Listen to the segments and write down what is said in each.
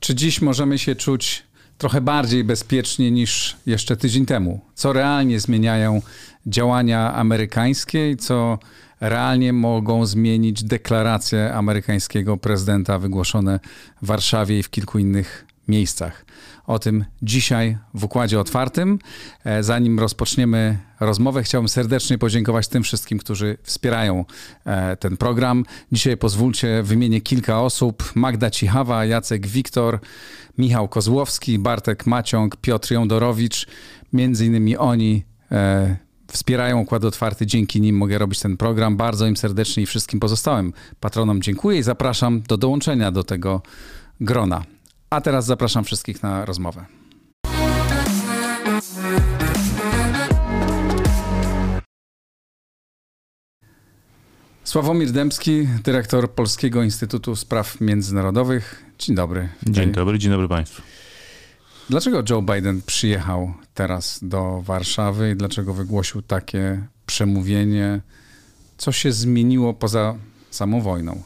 Czy dziś możemy się czuć trochę bardziej bezpiecznie niż jeszcze tydzień temu? Co realnie zmieniają działania amerykańskie i co realnie mogą zmienić deklaracje amerykańskiego prezydenta wygłoszone w Warszawie i w kilku innych miejscach? O tym dzisiaj w Układzie Otwartym. E, zanim rozpoczniemy rozmowę, chciałbym serdecznie podziękować tym wszystkim, którzy wspierają e, ten program. Dzisiaj pozwólcie wymienię kilka osób. Magda Cichawa, Jacek Wiktor, Michał Kozłowski, Bartek Maciąg, Piotr Jądorowicz. Między innymi oni e, wspierają Układ Otwarty. Dzięki nim mogę robić ten program. Bardzo im serdecznie i wszystkim pozostałym patronom dziękuję i zapraszam do dołączenia do tego grona. A teraz zapraszam wszystkich na rozmowę. Sławomir Dębski, dyrektor Polskiego Instytutu Spraw Międzynarodowych. Dzień dobry. Dzień dobry, dzień dobry Państwu. Dlaczego Joe Biden przyjechał teraz do Warszawy i dlaczego wygłosił takie przemówienie? Co się zmieniło poza samą wojną?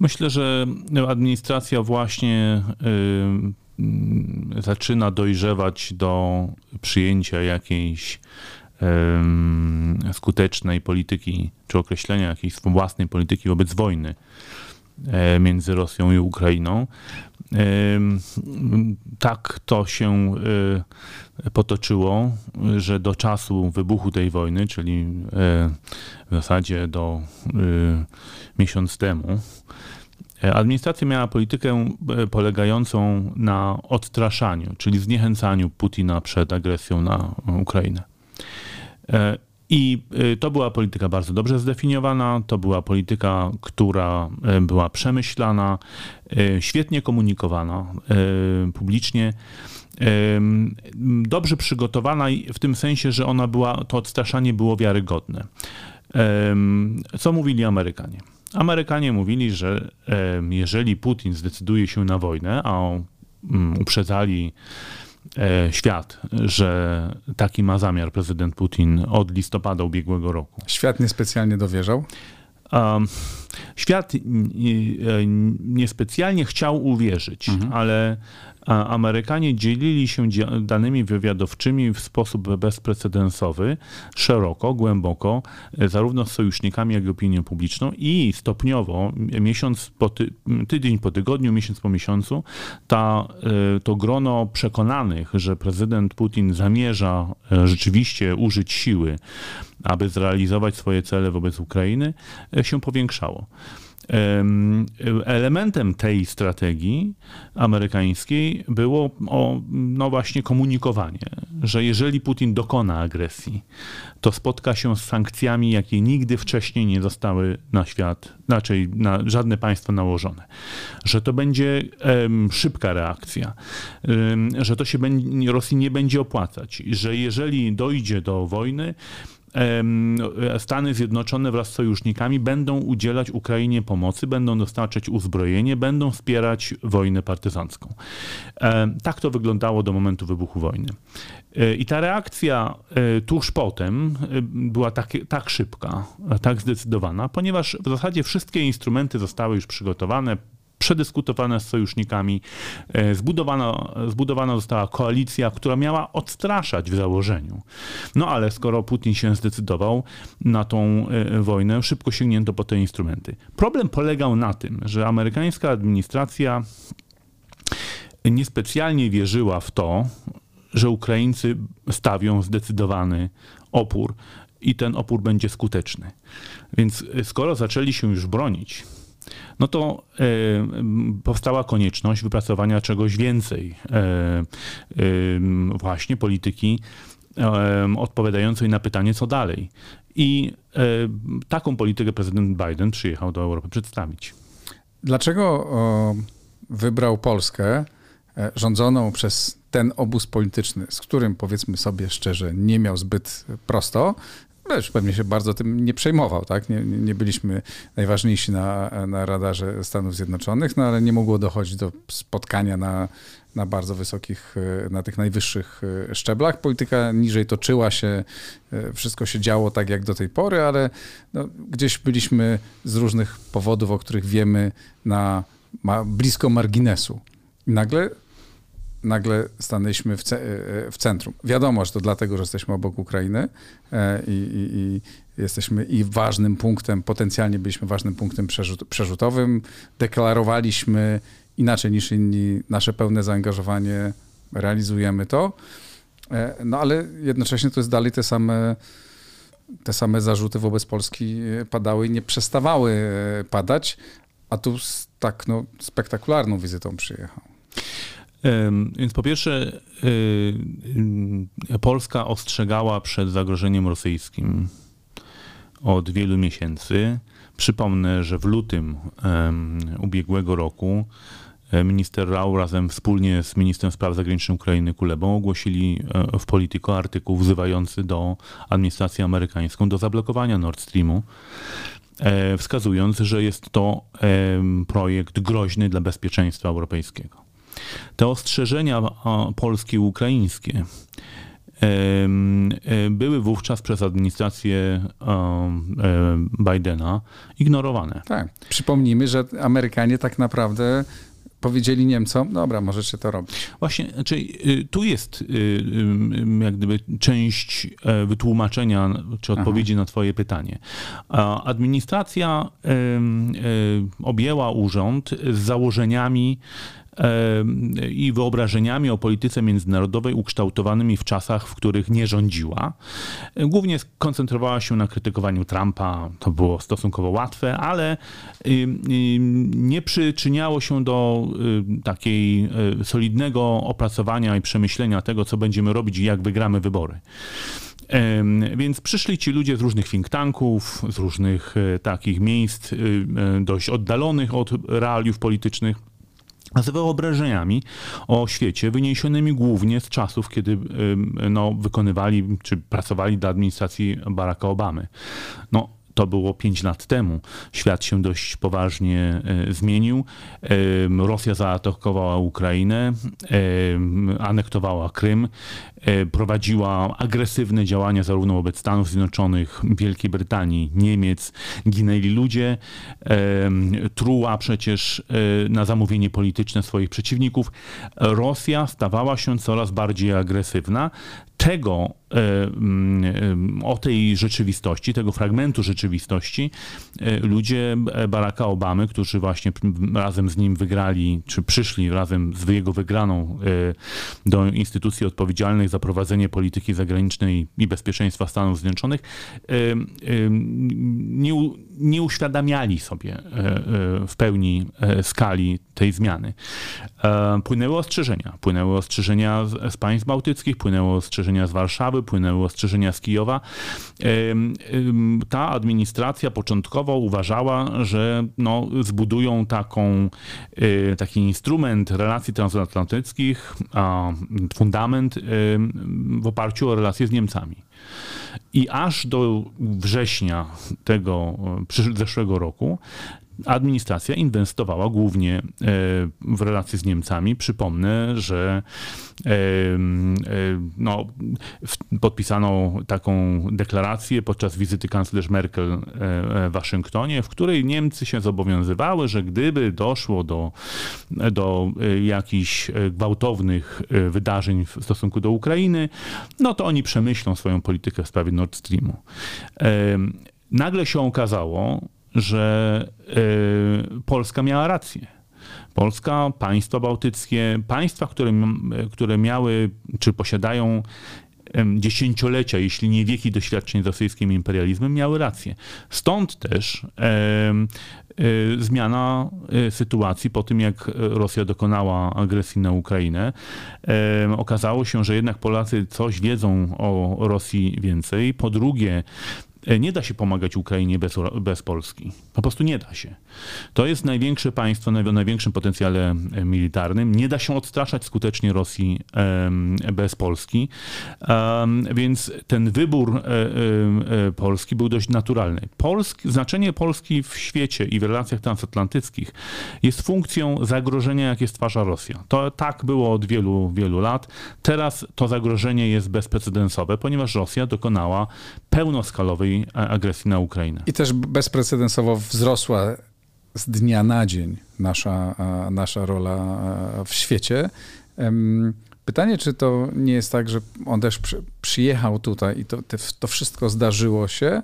Myślę, że administracja właśnie y, zaczyna dojrzewać do przyjęcia jakiejś y, skutecznej polityki, czy określenia jakiejś własnej polityki wobec wojny. y, między Rosją i Ukrainą. Tak to się potoczyło, że do czasu wybuchu tej wojny, czyli w zasadzie do miesiąc temu, administracja miała politykę polegającą na odstraszaniu, czyli zniechęcaniu Putina przed agresją na Ukrainę. I to była polityka bardzo dobrze zdefiniowana, to była polityka, która była przemyślana, świetnie komunikowana publicznie dobrze przygotowana w tym sensie, że ona była, to odstraszanie było wiarygodne. Co mówili Amerykanie? Amerykanie mówili, że jeżeli Putin zdecyduje się na wojnę, a mm, uprzedzali świat, że taki ma zamiar prezydent Putin od listopada ubiegłego roku. Świat niespecjalnie dowierzał? Świat niespecjalnie chciał uwierzyć, mhm. ale Amerykanie dzielili się danymi wywiadowczymi w sposób bezprecedensowy, szeroko, głęboko, e, zarówno z sojusznikami, jak i opinią publiczną i stopniowo, miesiąc po ty, tydzień po tygodniu, miesiąc po miesiącu, ta, e, to grono przekonanych, że prezydent Putin zamierza e, rzeczywiście użyć siły, aby zrealizować swoje cele wobec Ukrainy, się powiększało. Elementem tej strategii amerykańskiej było o, no właśnie komunikowanie, że jeżeli Putin dokona agresji, to spotka się z sankcjami, jakie nigdy wcześniej nie zostały na świat, raczej na żadne państwo nałożone. Że to będzie um, szybka reakcja, um, że to się będzie, Rosji nie będzie opłacać, że jeżeli dojdzie do wojny, Stany Zjednoczone wraz z sojusznikami będą udzielać Ukrainie pomocy, będą dostarczać uzbrojenie, będą wspierać wojnę partyzancką. Tak to wyglądało do momentu wybuchu wojny. E, I ta reakcja e, tuż potem e, była tak, tak szybka, tak zdecydowana, ponieważ w zasadzie wszystkie instrumenty zostały już przygotowane, przedyskutowane z sojusznikami. E, zbudowana, zbudowana została koalicja, która miała odstraszać w założeniu. No ale skoro Putin się zdecydował na tą e, wojnę, szybko sięgnięto po te instrumenty. Problem polegał na tym, że amerykańska administracja niespecjalnie wierzyła w to, że Ukraińcy stawią zdecydowany opór i ten opór będzie skuteczny. Więc e, skoro zaczęli się już bronić, no to e, powstała konieczność wypracowania czegoś więcej, e, e, właśnie polityki odpowiadającej na pytanie, co dalej. I taką politykę prezydent Biden przyjechał do Europy przedstawić. Dlaczego wybrał Polskę rządzoną przez ten obóz polityczny, z którym powiedzmy sobie szczerze nie miał zbyt prosto, Wiesz, pewnie się bardzo tym nie przejmował, tak? Nie, nie byliśmy najważniejsi na, na radarze Stanów Zjednoczonych, no ale nie mogło dochodzić do spotkania na, na bardzo wysokich, na tych najwyższych szczeblach. Polityka niżej toczyła się, wszystko się działo tak jak do tej pory, ale no, gdzieś byliśmy z różnych powodów, o których wiemy, na ma, blisko marginesu. I nagle nagle stanęliśmy w, ce e, w, centrum. Wiadomo, że to dlatego, że jesteśmy obok Ukrainy e, i, i, i jesteśmy i ważnym punktem, potencjalnie byliśmy ważnym punktem przerzut, przerzutowym. Deklarowaliśmy inaczej niż inni nasze pełne zaangażowanie, realizujemy to. E, no ale jednocześnie to jest dalej te same, te same zarzuty wobec Polski padały i nie przestawały padać, a tu z tak no, spektakularną wizytą przyjechał. Więc po pierwsze, y, Polska ostrzegała przed zagrożeniem rosyjskim od wielu miesięcy. Przypomnę, że w lutym ubiegłego roku e, minister Rau razem wspólnie z ministrem spraw zagranicznych Ukrainy Kulebą ogłosili e, w Politico artykuł wzywający do administracji amerykańską do zablokowania Nord Streamu, e, wskazując, że jest to projekt groźny dla bezpieczeństwa europejskiego. Te ostrzeżenia polskie i ukraińskie były wówczas przez administrację Bidena ignorowane. Tak. Przypomnijmy, że Amerykanie tak naprawdę powiedzieli Niemcom, dobra, możecie to robić. Właśnie, znaczy, y, tu jest y, y, jak gdyby część e, wytłumaczenia czy odpowiedzi Aha. na twoje pytanie. Administracja objęła urząd z założeniami i wyobrażeniami o polityce międzynarodowej ukształtowanymi w czasach, w których nie rządziła. Głównie skoncentrowała się na krytykowaniu Trumpa, to było stosunkowo łatwe, ale nie przyczyniało się do takiej e, solidnego opracowania i przemyślenia tego, co będziemy robić i jak wygramy wybory. Więc przyszli ci ludzie z różnych think tanków, z różnych e, takich miejsc e, dość oddalonych od realiów politycznych z wyobrażeniami o świecie wyniesionymi głównie z czasów, kiedy no, wykonywali czy pracowali dla administracji Baracka Obamy. No, to było 5 lat temu. Świat się dość poważnie e, zmienił. Rosja zaatakowała Ukrainę, anektowała Krym, prowadziła agresywne działania zarówno wobec Stanów Zjednoczonych, Wielkiej Brytanii, Niemiec. Ginęli ludzie. Truła przecież e, na zamówienie polityczne swoich przeciwników. Rosja stawała się coraz bardziej agresywna tego, e, mm, o tej rzeczywistości, tego fragmentu rzeczywistości, e, ludzie Baracka Obamy, którzy właśnie razem z nim wygrali, czy przyszli razem z jego wygraną e, do instytucji odpowiedzialnych za prowadzenie polityki zagranicznej i bezpieczeństwa Stanów Zjednoczonych, nie, nie uświadamiali sobie w pełni skali tej zmiany. Płynęły ostrzeżenia. Płynęły ostrzeżenia z państw bałtyckich, płynęły ostrzeżenia z Warszawy, płynęły ostrzeżenia z Kijowa. Ta administracja początkowo uważała, że no, zbudują taką, e, taki instrument relacji transatlantyckich, fundament w oparciu o relacje z Niemcami. I aż do września tego zeszłego roku administracja inwestowała głównie e, w relacje z Niemcami. Przypomnę, że e, e, no, podpisano taką deklarację podczas wizyty kanclerz Merkel w Waszyngtonie, w której Niemcy się zobowiązywały, że gdyby doszło do, do jakichś gwałtownych wydarzeń w stosunku do Ukrainy, no to oni przemyślą swoją politykę w sprawie Nord Streamu. Nagle się okazało, że y, Polska miała rację. Polska, państwa bałtyckie, państwa, które, które miały czy posiadają dziesięciolecia, jeśli nie wieki doświadczeń z rosyjskim imperializmem, miały rację. Stąd też e, zmiana e, sytuacji po tym, jak Rosja dokonała agresji na Ukrainę. E, okazało się, że jednak Polacy coś wiedzą o Rosji więcej. Po drugie, E, nie da się pomagać Ukrainie bez, bez Polski. Po prostu nie da się. To jest największe państwo o największym potencjale e, militarnym. Nie da się odstraszać skutecznie Rosji bez Polski. Więc ten wybór e, Polski był dość naturalny. Polski, znaczenie Polski w świecie i w relacjach transatlantyckich jest funkcją zagrożenia, jakie stwarza Rosja. To tak było od wielu, wielu lat. Teraz to zagrożenie jest bezprecedensowe, ponieważ Rosja dokonała pełnoskalowej agresji na Ukrainę. I też bezprecedensowo wzrosła z dnia na dzień nasza, nasza rola w świecie. Pytanie, czy to nie jest tak, że on też przyjechał tutaj i to, to wszystko zdarzyło się,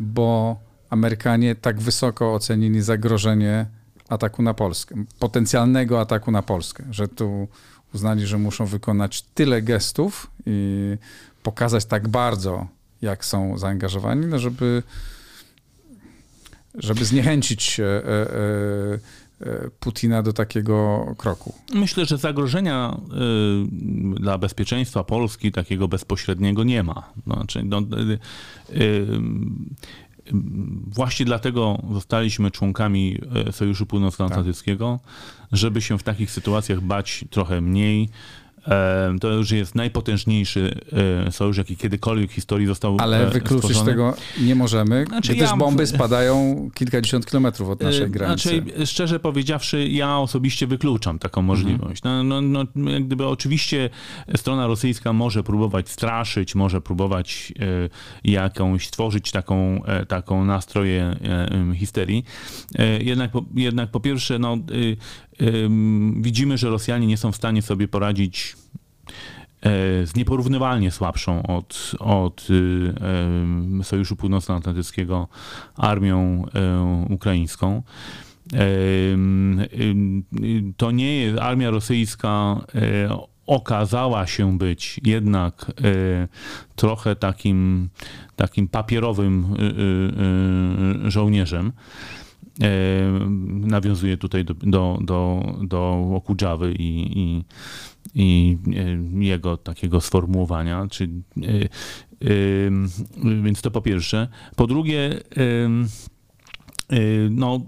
bo Amerykanie tak wysoko ocenili zagrożenie ataku na Polskę, potencjalnego ataku na Polskę, że tu uznali, że muszą wykonać tyle gestów i pokazać tak bardzo jak są zaangażowani, no żeby, żeby zniechęcić e, e, e, Putina do takiego kroku. Myślę, że zagrożenia dla bezpieczeństwa Polski takiego bezpośredniego nie ma. Znaczy, no, właśnie dlatego zostaliśmy członkami Sojuszu Północnoatlantyckiego, tak. żeby się w takich sytuacjach bać trochę mniej, to już jest najpotężniejszy e, sojusz, jaki kiedykolwiek w historii został Ale e, wykluczyć stworzony. tego nie możemy, znaczy, gdyż ja... bomby spadają kilkadziesiąt kilometrów od naszej e, granicy. Znaczy, szczerze powiedziawszy, ja osobiście wykluczam taką mhm. możliwość. No, no, no, jak gdyby oczywiście strona rosyjska może próbować straszyć, może próbować jakąś tworzyć taką, taką nastroję histerii. Jednak, jednak po pierwsze, no, widzimy, że Rosjanie nie są w stanie sobie poradzić e, z nieporównywalnie słabszą od, od y, Sojuszu Północnoatlantyckiego armią e, ukraińską. To nie jest armia rosyjska e, okazała się być jednak trochę takim, takim papierowym żołnierzem. Nawiązuje tutaj do, do, do, do Okudżawy i, i, i jego takiego sformułowania. Czy, e, więc to po pierwsze. Po drugie, no,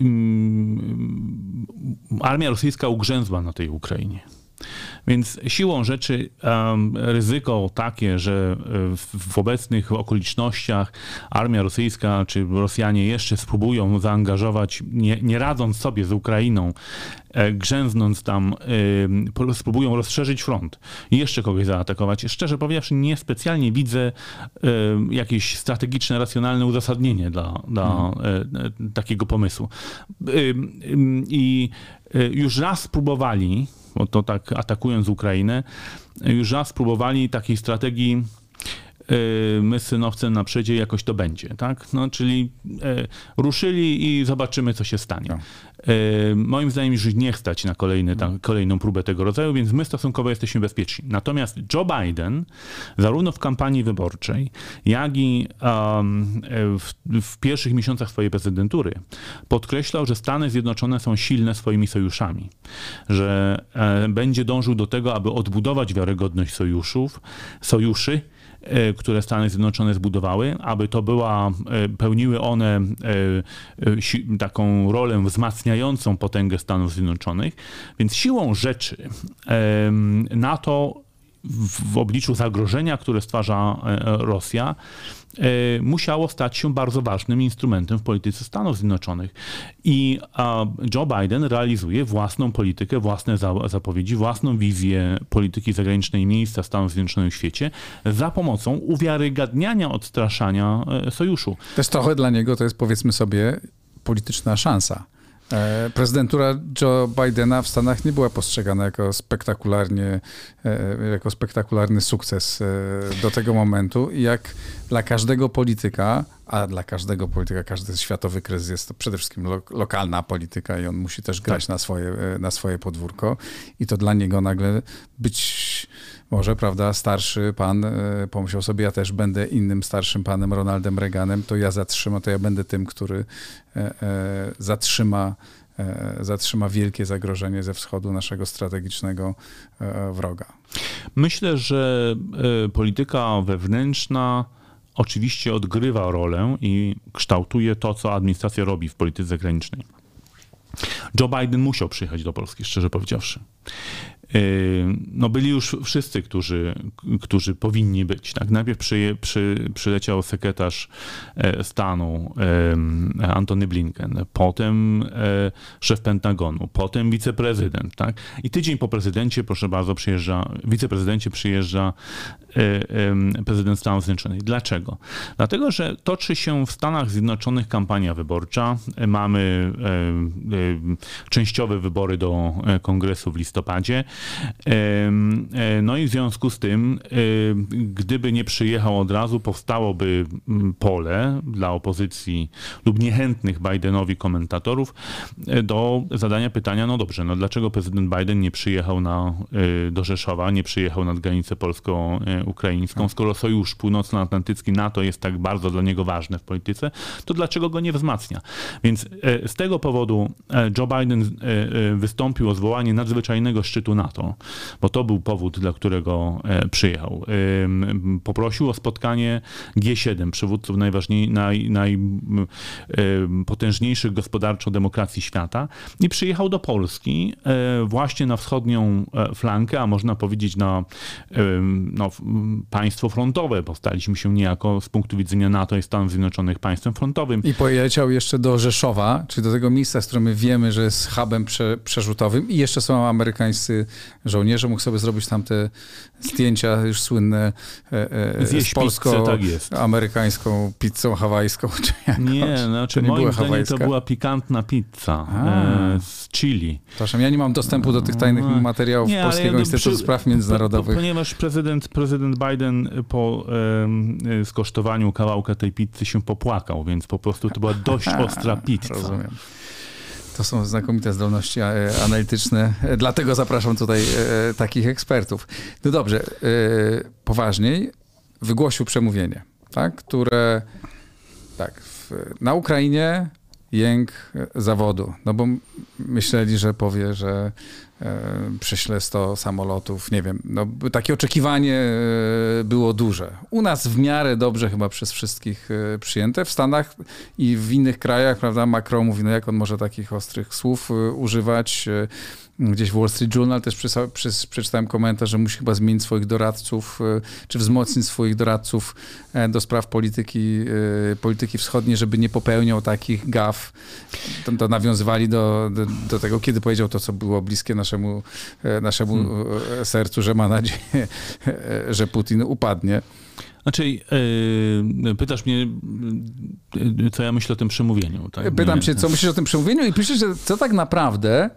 mm, armia rosyjska ugrzęzła na tej Ukrainie. Więc siłą rzeczy ryzyko takie, że e, w, obecnych okolicznościach armia rosyjska czy Rosjanie jeszcze spróbują zaangażować, nie, nie radząc sobie z Ukrainą, e, grzęznąc tam, y, spróbują rozszerzyć front i jeszcze kogoś zaatakować. Szczerze powiedziawszy, niespecjalnie widzę jakieś strategiczne, racjonalne uzasadnienie dla, dla hmm. takiego pomysłu. I już raz spróbowali bo to tak atakując Ukrainę, już raz próbowali takiej strategii my z synowcem na przedzie jakoś to będzie, tak? No, czyli e, ruszyli i zobaczymy, co się stanie. No. E, moim zdaniem już nie stać na kolejny, ta, kolejną próbę tego rodzaju, więc my stosunkowo jesteśmy bezpieczni. Natomiast Joe Biden, zarówno w kampanii wyborczej, jak i um, w, w pierwszych miesiącach swojej prezydentury, podkreślał, że Stany Zjednoczone są silne swoimi sojuszami, że e, będzie dążył do tego, aby odbudować wiarygodność sojuszów, sojuszy, które Stany Zjednoczone zbudowały, aby to była, e, pełniły one e, taką rolę wzmacniającą potęgę Stanów Zjednoczonych. Więc siłą rzeczy NATO w obliczu zagrożenia, które stwarza Rosja, E, musiało stać się bardzo ważnym instrumentem w polityce Stanów Zjednoczonych. I Joe Biden realizuje własną politykę, własne zapowiedzi, własną wizję polityki zagranicznej miejsca Stanów Zjednoczonych w świecie za pomocą uwiarygadniania, odstraszania e, sojuszu. Też trochę dla niego to jest powiedzmy sobie polityczna szansa. E, prezydentura Joe Bidena w Stanach nie była postrzegana jako spektakularnie, e, jako spektakularny sukces e, do tego momentu. I jak dla każdego polityka, a dla każdego polityka, każdy światowy kryzys jest to przede wszystkim lo lokalna polityka i on musi też grać tak. na, swoje, na swoje podwórko. I to dla niego nagle być może, prawda, starszy pan pomyślał sobie, ja też będę innym starszym panem Ronaldem Reaganem, to ja zatrzymam, to ja będę tym, który zatrzyma E, zatrzyma wielkie zagrożenie ze wschodu naszego strategicznego e, wroga. Myślę, że e, polityka wewnętrzna oczywiście odgrywa rolę i kształtuje to, co administracja robi w polityce zagranicznej. Joe Biden musiał przyjechać do Polski, szczerze powiedziawszy. Yy, no byli już wszyscy, którzy, którzy powinni być. Tak? Najpierw przy, przy, przyleciał sekretarz e, stanu Antony Blinken, potem e, szef Pentagonu, potem wiceprezydent. Tak? I tydzień po prezydencie, proszę bardzo, przyjeżdża, wiceprezydencie przyjeżdża e, prezydent Stanów Zjednoczonych. Dlaczego? Dlatego, że toczy się w Stanach Zjednoczonych kampania wyborcza. Mamy częściowe wybory do kongresu w listopadzie. E, no i w związku z tym, e, gdyby nie przyjechał od razu, powstałoby mm, pole dla opozycji lub niechętnych Bidenowi komentatorów e, do zadania pytania, no dobrze, no dlaczego prezydent Biden nie przyjechał na, do Rzeszowa, nie przyjechał nad granicę polsko-ukraińską, skoro Sojusz Północnoatlantycki NATO jest tak bardzo dla niego ważny w polityce, to dlaczego go nie wzmacnia? Więc z tego powodu Joe Biden wystąpił o zwołanie nadzwyczajnego szczytu NATO NATO, bo to był powód, dla którego e, przyjechał. Poprosił o spotkanie G7, przywódców najpotężniejszych gospodarczo demokracji świata i przyjechał do Polski e, właśnie na wschodnią e, flankę, a można powiedzieć na no, państwo frontowe, bo staliśmy się niejako z punktu widzenia NATO i Stanów Zjednoczonych państwem frontowym. I pojechał jeszcze do Rzeszowa, czyli do tego miejsca, z którym my wiemy, że jest hubem prze, przerzutowym i jeszcze są amerykańscy żołnierze, mógł sobie zrobić tam te zdjęcia już słynne e, e, z polsko-amerykańską tak pizzą hawajską. Czy jakoś. Nie, znaczy to nie moim zdaniem to była pikantna pizza e, z chili. Przepraszam, ja nie mam dostępu do tych tajnych no, materiałów nie, Polskiego ja Instytutu przy, Spraw Międzynarodowych. Ponieważ prezydent, prezydent Biden po e, skosztowaniu kawałka tej pizzy się popłakał, więc po prostu to była dość ostra pizza. Rozumiem. To są znakomite zdolności e, analityczne, e, dlatego zapraszam tutaj e, takich ekspertów. No dobrze, poważniej, wygłosił przemówienie, tak, które tak, w, na Ukrainie jęk zawodu, no bo myśleli, że powie, że e, przyśle 100 samolotów, nie wiem, no takie oczekiwanie e, było duże. U nas w miarę dobrze chyba przez wszystkich e, przyjęte, w Stanach i w innych krajach, prawda, Macron mówi, no jak on może takich ostrych słów używać, Gdzieś w Wall Street Journal też przeczytałem komentarz, że musi chyba zmienić swoich doradców, czy wzmocnić swoich doradców do spraw polityki, polityki wschodniej, żeby nie popełniał takich gaf. To, to nawiązywali do, do, do, tego, kiedy powiedział to, co było bliskie naszemu, naszemu hmm. sercu, że ma nadzieję, że Putin upadnie. Znaczy, yy, pytasz mnie, co ja myślę o tym przemówieniu. Tak? Pytam cię, co myślisz o tym przemówieniu i piszesz, że co tak naprawdę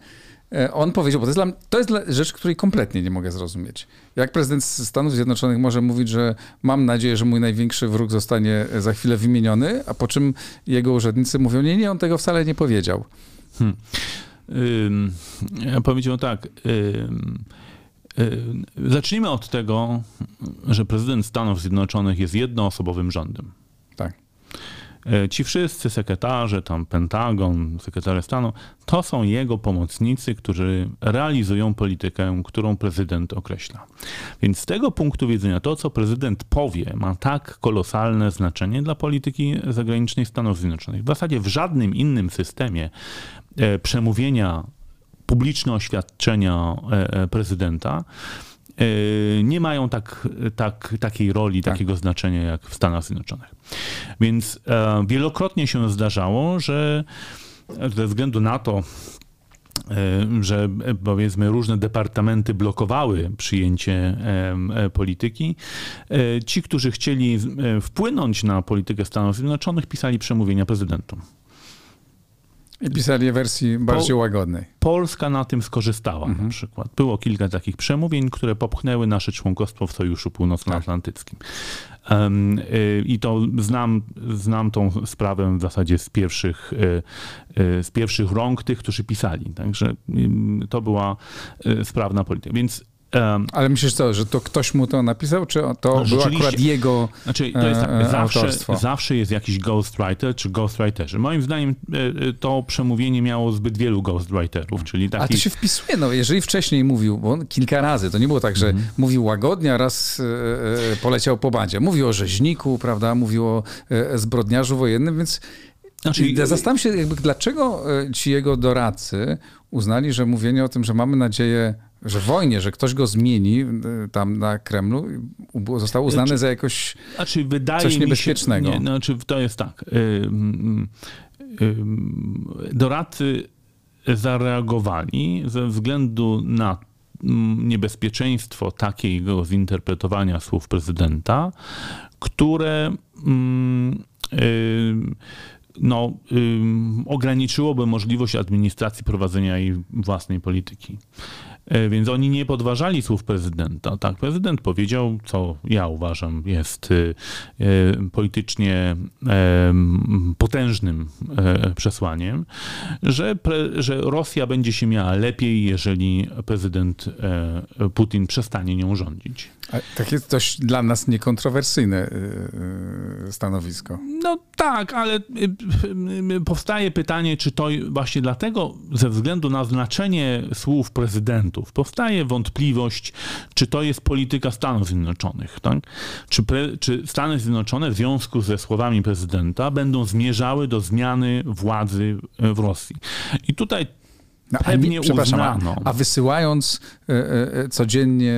E, on powiedział, bo to jest, dla, to jest rzecz, której kompletnie nie mogę zrozumieć. Jak prezydent Stanów Zjednoczonych może mówić, że mam nadzieję, że mój największy wróg zostanie za chwilę wymieniony, a po czym jego urzędnicy mówią, nie, nie, on tego wcale nie powiedział. Hmm. Ja powiedział tak. Zacznijmy od tego, że prezydent Stanów Zjednoczonych jest jednoosobowym rządem. Tak. E, ci wszyscy sekretarze, tam Pentagon, sekretarze stanu, to są jego pomocnicy, którzy realizują politykę, którą prezydent określa. Więc z tego punktu widzenia to, co prezydent powie, ma tak kolosalne znaczenie dla polityki zagranicznej Stanów Zjednoczonych. W zasadzie w żadnym innym systemie przemówienia publiczne oświadczenia e, prezydenta E, nie mają tak, tak, takiej roli, tak. takiego znaczenia jak w Stanach Zjednoczonych. Więc e, wielokrotnie się zdarzało, że ze względu na to, e, że powiedzmy różne departamenty blokowały przyjęcie polityki. Ci, którzy chcieli wpłynąć na politykę Stanów Zjednoczonych, pisali przemówienia prezydentom. I pisali wersji bardziej po, łagodnej. Polska na tym skorzystała mhm. na przykład. Było kilka takich przemówień, które popchnęły nasze członkostwo w Sojuszu Północnoatlantyckim. Tak. Um, y, I to znam, znam tą sprawę w zasadzie z pierwszych, y, y, z pierwszych rąk tych, którzy pisali. Także to była sprawna polityka. Więc Um, Ale myślisz co, że to ktoś mu to napisał, czy to był akurat jego Znaczy, to jest tak, e, zawsze, zawsze jest jakiś ghostwriter czy ghostwriterzy. Moim zdaniem e, to przemówienie miało zbyt wielu ghostwriterów, czyli taki... A to się wpisuje, no jeżeli wcześniej mówił, bo on kilka razy, to nie było tak, że mm -hmm. mówił łagodnie, a raz e, poleciał po bandzie. Mówił o rzeźniku, prawda, mówił o zbrodniarzu wojennym, więc znaczy, ja zastanawiam się, jakby, dlaczego ci jego doradcy uznali, że mówienie o tym, że mamy nadzieję że wojnie, że ktoś go zmieni y, tam na Kremlu, zostało uznane znaczy, za jakoś znaczy, wydaje coś niebezpiecznego. Mi się, nie, znaczy, to jest tak. Y, y, doradcy zareagowali ze względu na mm, niebezpieczeństwo takiego zinterpretowania słów prezydenta, które mm, no, ograniczyłoby możliwość administracji prowadzenia jej własnej polityki. E, więc oni nie podważali słów prezydenta. Tak, prezydent powiedział, co ja uważam jest e, e, politycznie potężnym przesłaniem, że, że Rosja będzie się miała lepiej, jeżeli prezydent Putin przestanie nią rządzić. A takie dość dla nas niekontrowersyjne stanowisko. No tak, ale powstaje pytanie, czy to właśnie dlatego, ze względu na znaczenie słów prezydenta, Powstaje wątpliwość, czy to jest polityka Stanów Zjednoczonych. Tak? Czy, pre, czy Stany Zjednoczone w związku ze słowami prezydenta będą zmierzały do zmiany władzy w Rosji. I tutaj no, Pewnie a, a, wysyłając e, e, codziennie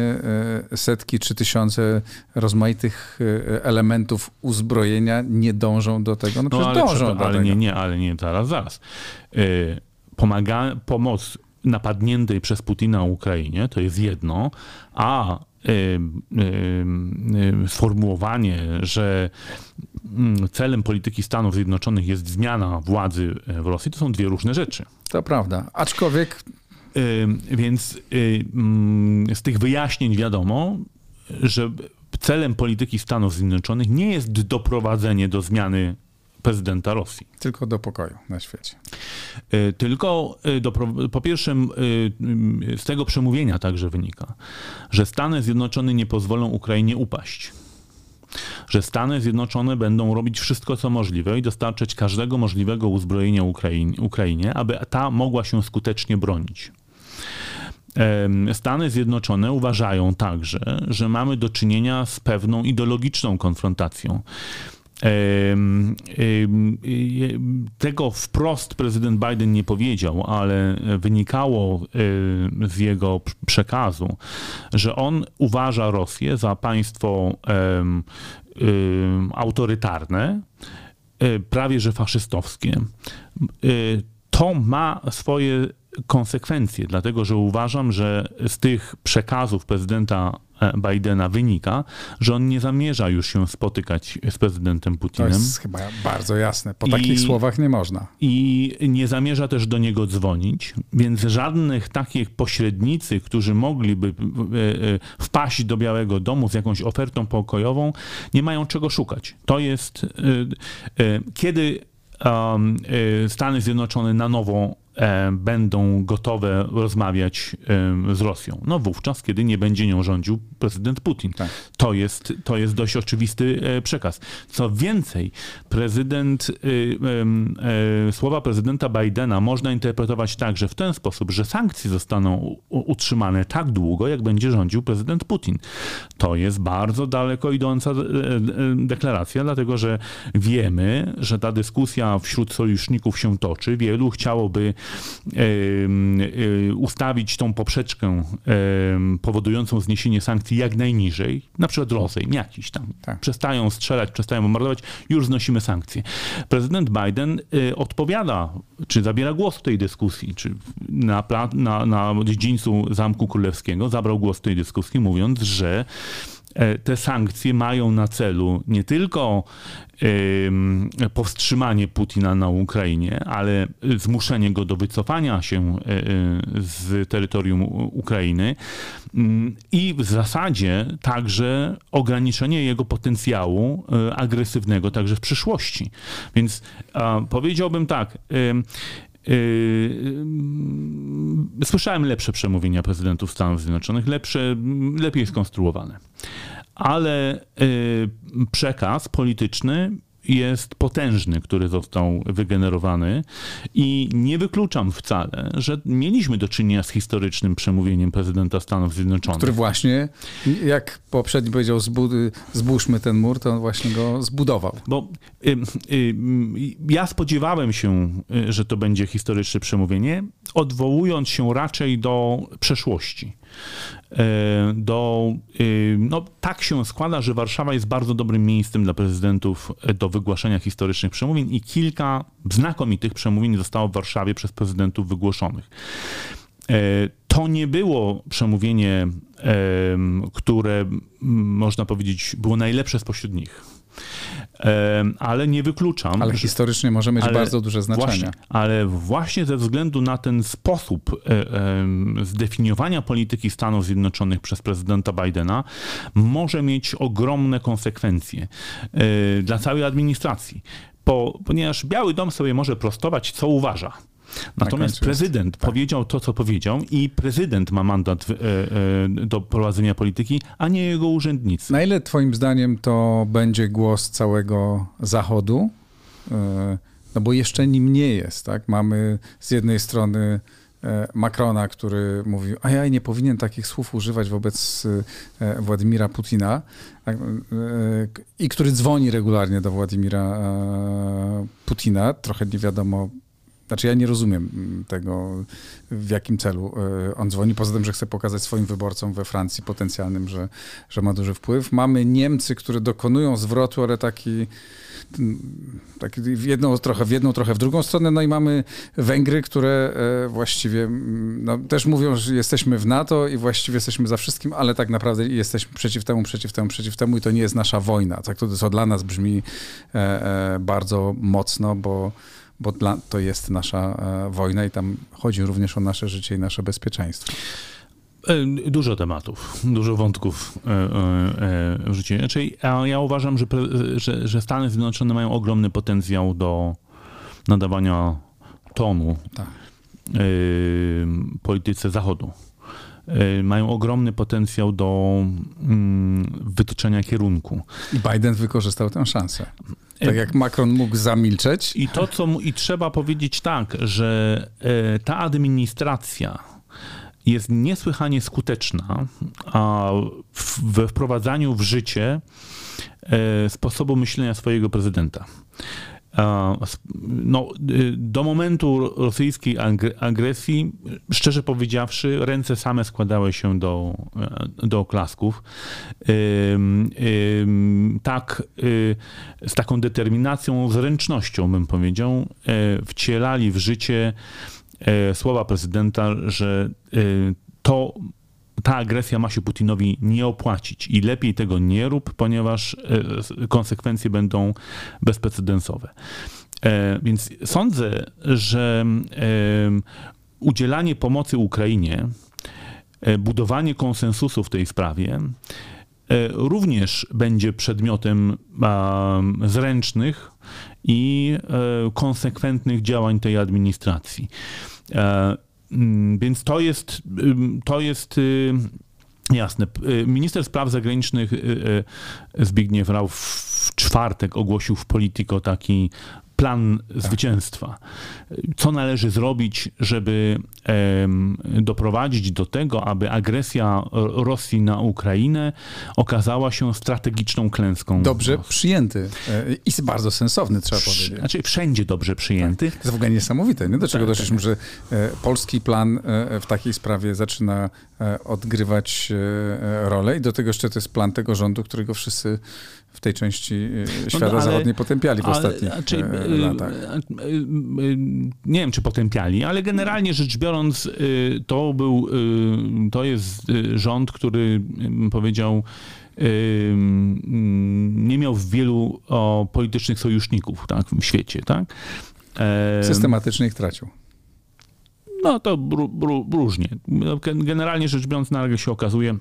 e, setki czy tysiące rozmaitych e, elementów uzbrojenia, nie dążą do tego? No, no ale, dążą do ale tego. nie, nie, ale nie, zaraz, zaraz. E, pomaga, pomoc napadniętej przez Putina Ukrainie, to jest jedno, a y, y, y, sformułowanie, że mm, celem polityki Stanów Zjednoczonych jest zmiana władzy w Rosji, to są dwie różne rzeczy. To prawda. Aczkolwiek. Więc mm, z tych wyjaśnień wiadomo, że celem polityki Stanów Zjednoczonych nie jest doprowadzenie do zmiany prezydenta Rosji. Tylko do pokoju na świecie. E, tylko e, do, po pierwsze, e, z tego przemówienia także wynika, że Stany Zjednoczone nie pozwolą Ukrainie upaść. Że Stany Zjednoczone będą robić wszystko, co możliwe i dostarczać każdego możliwego uzbrojenia Ukrainie, Ukrainie aby ta mogła się skutecznie bronić. Stany Zjednoczone uważają także, że mamy do czynienia z pewną ideologiczną konfrontacją tego wprost prezydent Biden nie powiedział, ale wynikało z jego przekazu, że on uważa Rosję za państwo autorytarne, e, prawie że faszystowskie. E, to ma swoje konsekwencje, dlatego że uważam, że z tych przekazów prezydenta e, Bidena wynika, że on nie zamierza już się spotykać z prezydentem Putinem. To jest chyba bardzo jasne. Po I, takich słowach nie można. I nie zamierza też do niego dzwonić, więc żadnych takich pośrednicy, którzy mogliby e, e, wpaść do Białego Domu z jakąś ofertą pokojową, nie mają czego szukać. To jest kiedy Stany Zjednoczone na nowo będą gotowe rozmawiać e, z Rosją. No wówczas, kiedy nie będzie nią rządził prezydent Putin. Tak. To, jest, to jest dość oczywisty e, przekaz. Co więcej, prezydent, słowa prezydenta Bidena można interpretować tak, że w ten sposób, że sankcje zostaną utrzymane tak długo, jak będzie rządził prezydent Putin. To jest bardzo daleko idąca deklaracja, dlatego że wiemy, że ta dyskusja wśród sojuszników się toczy. Wielu chciałoby ustawić tą poprzeczkę powodującą zniesienie sankcji jak najniżej, na przykład rozejm jakiś tam. Tak. Przestają strzelać, przestają bombardować, już znosimy sankcje. Prezydent Biden y, odpowiada, czy zabiera głos w tej dyskusji, czy na, na, na dziedzińcu Zamku Królewskiego zabrał głos w tej dyskusji, mówiąc, że te sankcje mają na celu nie tylko powstrzymanie Putina na Ukrainie, ale zmuszenie go do wycofania się e, e, z terytorium Ukrainy mm, i w zasadzie także ograniczenie jego potencjału agresywnego także w przyszłości. Więc powiedziałbym tak, Słyszałem lepsze przemówienia prezydentów Stanów Zjednoczonych, lepsze, lepiej skonstruowane. Ale przekaz polityczny jest potężny, który został wygenerowany i nie wykluczam wcale, że mieliśmy do czynienia z historycznym przemówieniem prezydenta Stanów Zjednoczonych. Który właśnie, jak poprzedni powiedział, zbóżmy ten mur, to on właśnie go zbudował. Bo y, y, ja spodziewałem się, y, że to będzie historyczne przemówienie, odwołując się raczej do przeszłości. E, do, y, no, tak się składa, że Warszawa jest bardzo dobrym miejscem dla prezydentów e, do wygłaszania historycznych przemówień i kilka znakomitych przemówień zostało w Warszawie przez prezydentów wygłoszonych. E, to nie było przemówienie, które można powiedzieć było najlepsze spośród nich ale nie wykluczam. Ale historycznie może mieć bardzo duże znaczenie. Właśnie, ale właśnie ze względu na ten sposób e, zdefiniowania polityki Stanów Zjednoczonych przez prezydenta Bidena może mieć ogromne konsekwencje e, dla całej administracji. Po, ponieważ Biały Dom sobie może prostować, co uważa. Natomiast prezydent tak. powiedział to, co powiedział i prezydent ma mandat e, e, do prowadzenia polityki, a nie jego urzędnicy. Na ile twoim zdaniem to będzie głos całego Zachodu? E, no bo jeszcze nim nie jest, tak? Mamy z jednej strony Macrona, który mówi, a ja nie powinien takich słów używać wobec Władimira Putina i który dzwoni regularnie do Władimira Putina, trochę nie wiadomo znaczy ja nie rozumiem mm, tego, w jakim celu e, on dzwoni, poza tym, że chce pokazać swoim wyborcom we Francji potencjalnym, że, że ma duży wpływ. Mamy Niemcy, które dokonują zwrotu, ale taki, mm, taki w jedną trochę w jedną, trochę w drugą stronę. No i mamy Węgry, które e, właściwie mm, no, też mówią, że jesteśmy w NATO i właściwie jesteśmy za wszystkim, ale tak naprawdę jesteśmy przeciw temu, przeciw temu, przeciw temu i to nie jest nasza wojna. Tak, to, to dla nas brzmi e, bardzo mocno, bo bo dla, to jest nasza e, wojna i tam chodzi również o nasze życie i nasze bezpieczeństwo. E, dużo tematów, dużo wątków w życiu. Znaczy, ja uważam, że, że, że Stany Zjednoczone mają ogromny potencjał do nadawania tonu tak. polityce Zachodu. Mają ogromny potencjał do mm, wytyczenia kierunku. I Biden wykorzystał tę szansę. Tak jak Macron mógł zamilczeć. I to, co mu, i trzeba powiedzieć tak, że e, ta administracja jest niesłychanie skuteczna a we wprowadzaniu w życie sposobu myślenia swojego prezydenta. No, y, do momentu rosyjskiej agresji, szczerze powiedziawszy, ręce same składały się do, e, do oklasków. Tak, y, z taką determinacją, zręcznością, bym powiedział, e, wcielali w życie e, słowa prezydenta, że to ta agresja ma się Putinowi nie opłacić i lepiej tego nie rób, ponieważ e, konsekwencje będą bezprecedensowe. E, więc sądzę, że udzielanie pomocy Ukrainie, e, budowanie konsensusu w tej sprawie również będzie przedmiotem zręcznych i konsekwentnych działań tej administracji. Mm, więc to jest, to jest y, jasne. Y, minister spraw zagranicznych y, Zbigniew Rau w czwartek ogłosił w Politico taki plan zwycięstwa. Co należy zrobić, żeby doprowadzić do tego, aby agresja Rosji na Ukrainę okazała się strategiczną klęską. Dobrze przyjęty e, i bardzo sensowny, trzeba powiedzieć. Znaczy wszędzie dobrze przyjęty. Tak. To jest w ogóle niesamowite, nie? do czego tak, doszliśmy, tak. że e, polski plan e, w takiej sprawie zaczyna odgrywać rolę i do tego jeszcze to jest plan tego rządu, którego wszyscy w tej części y, no świata no, ale, zachodniej potępiali w ale, ostatnich znaczy, y, latach. Y, nie wiem, czy potępiali, ale generalnie rzecz biorąc, to był, to jest rząd, który powiedział, nie miał wielu o, politycznych sojuszników tak, w świecie. Tak? Systematycznie ich tracił. No to różnie. Generalnie rzecz biorąc, nagle się okazuje,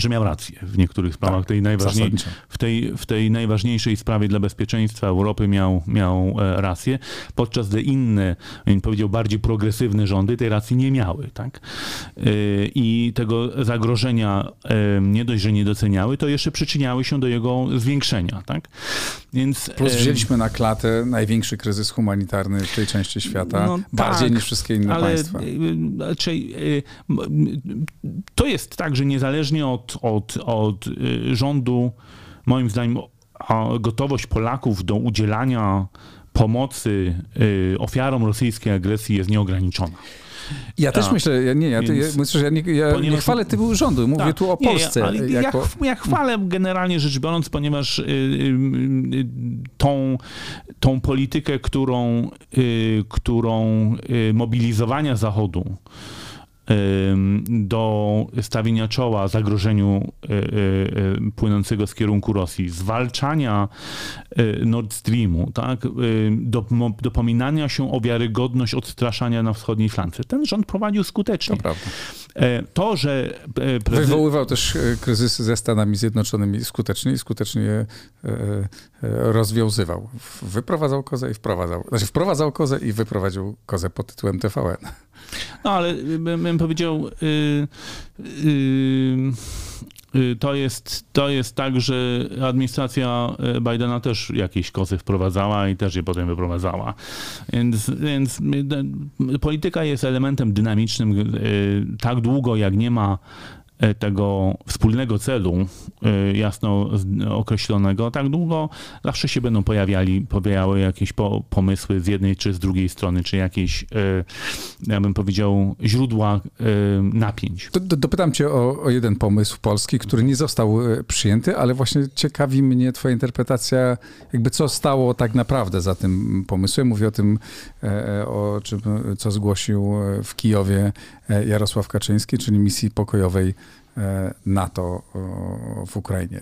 że miał rację w niektórych sprawach. Tak, tej najważniej, w, tej, w tej najważniejszej sprawie dla bezpieczeństwa Europy miał, miał e, rację, podczas gdy inne, powiedział, bardziej progresywne rządy tej racji nie miały. Tak? E, I tego zagrożenia e, nie dość, że nie doceniały, to jeszcze przyczyniały się do jego zwiększenia. Tak? Więc, Plus wzięliśmy na klatę największy kryzys humanitarny w tej części świata, No bardziej tak, niż wszystkie inne ale państwa. y, y, m- m- to jest tak, że niezależnie od, od, od y, rządu, moim zdaniem, gotowość Polaków do udzielania pomocy y, ofiarom rosyjskiej agresji jest nieograniczona. Ja też Tak. myślę, ja, nie, ja, to, ja, Więc- myślę, że ja, nie, ja nie Ponieważ- chwalę typu rządu, mówię Tak. tu o Nie, Polsce. Ja, ale jako... ja, ch- ja chwalę generalnie rzecz biorąc, ponieważ y, y, y, tą, tą politykę, którą, y, którą y, mobilizowania Zachodu do stawienia czoła zagrożeniu y, y, y, płynącego z kierunku Rosji, zwalczania Nord Streamu, tak, dopominania się o wiarygodność odstraszania na wschodniej flance. Ten rząd prowadził skutecznie. To. E, To, że e. Wywoływał też e, kryzysy ze Stanami Zjednoczonymi skutecznie i skutecznie je rozwiązywał. Wyprowadzał kozę i wprowadzał. Znaczy wprowadzał kozę i wyprowadził kozę pod tytułem TVN. No ale bym, powiedział, y, y, y, to, jest, to jest tak, że administracja y, Bidena też jakieś kozy wprowadzała i też je potem wyprowadzała. Więc, więc y, polityka jest elementem dynamicznym y, tak długo, jak nie ma y, tego wspólnego celu y, jasno określonego, tak długo zawsze się będą pojawiali, pojawiały jakieś po, pomysły z jednej czy z drugiej strony, czy jakieś, y, ja bym powiedział, źródła napięć. Do, do, dopytam cię o, o jeden pomysł polski, który nie został e, przyjęty, ale właśnie ciekawi mnie twoja interpretacja, jakby co stało tak naprawdę za tym pomysłem. Mówię o tym, e, o czym, e, co zgłosił e, w Kijowie e, Jarosław Kaczyński, czyli misji pokojowej e, NATO w Ukrainie.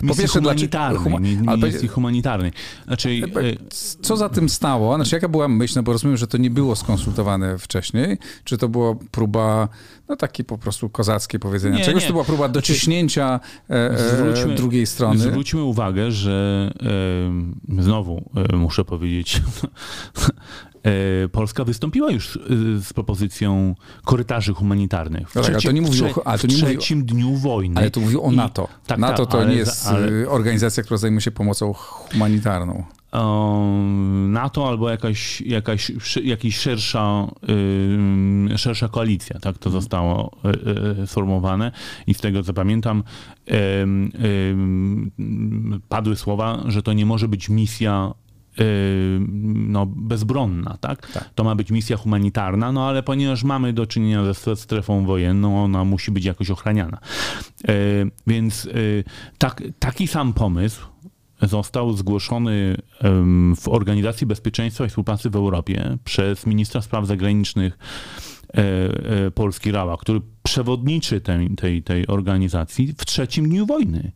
Po Misji pierwsze, dlaczego- humanitarnej, huma- ale misji humanitarnej. Znaczy, y, Co za tym stało? Znaczy, jaka była myśl? No bo rozumiem, że to nie było skonsultowane wcześniej. Czy to była próba, no takie po prostu kozackie powiedzenia Nie, czegoś? nie. To była próba dociśnięcia e, e, Zwróćmy- drugiej strony? Zwróćmy uwagę, że e, znowu e, muszę powiedzieć, e, Polska wystąpiła już e, z propozycją korytarzy humanitarnych. W tak, to nie w trze- to w mówiło- trzecim dniu wojny. Ale tu mówił o I- NATO. tak, NATO tak, to ale nie jest ale- e, organizacja, która zajmuje się pomocą humanitarną. um, NATO albo jakaś, jakaś, jakiś szersza, ym, szersza koalicja, tak to zostało y, y, sformułowane i z tego co pamiętam padły słowa, że to nie może być misja no, bezbronna, tak? Tak. To ma być misja humanitarna, no ale ponieważ mamy do czynienia ze strefą wojenną, ona musi być jakoś ochraniana. E, Więc e, tak, taki sam pomysł został zgłoszony w Organizacji Bezpieczeństwa i Współpracy w Europie przez ministra spraw zagranicznych Polski Rała, który przewodniczy tej, tej, tej organizacji w trzecim dniu wojny.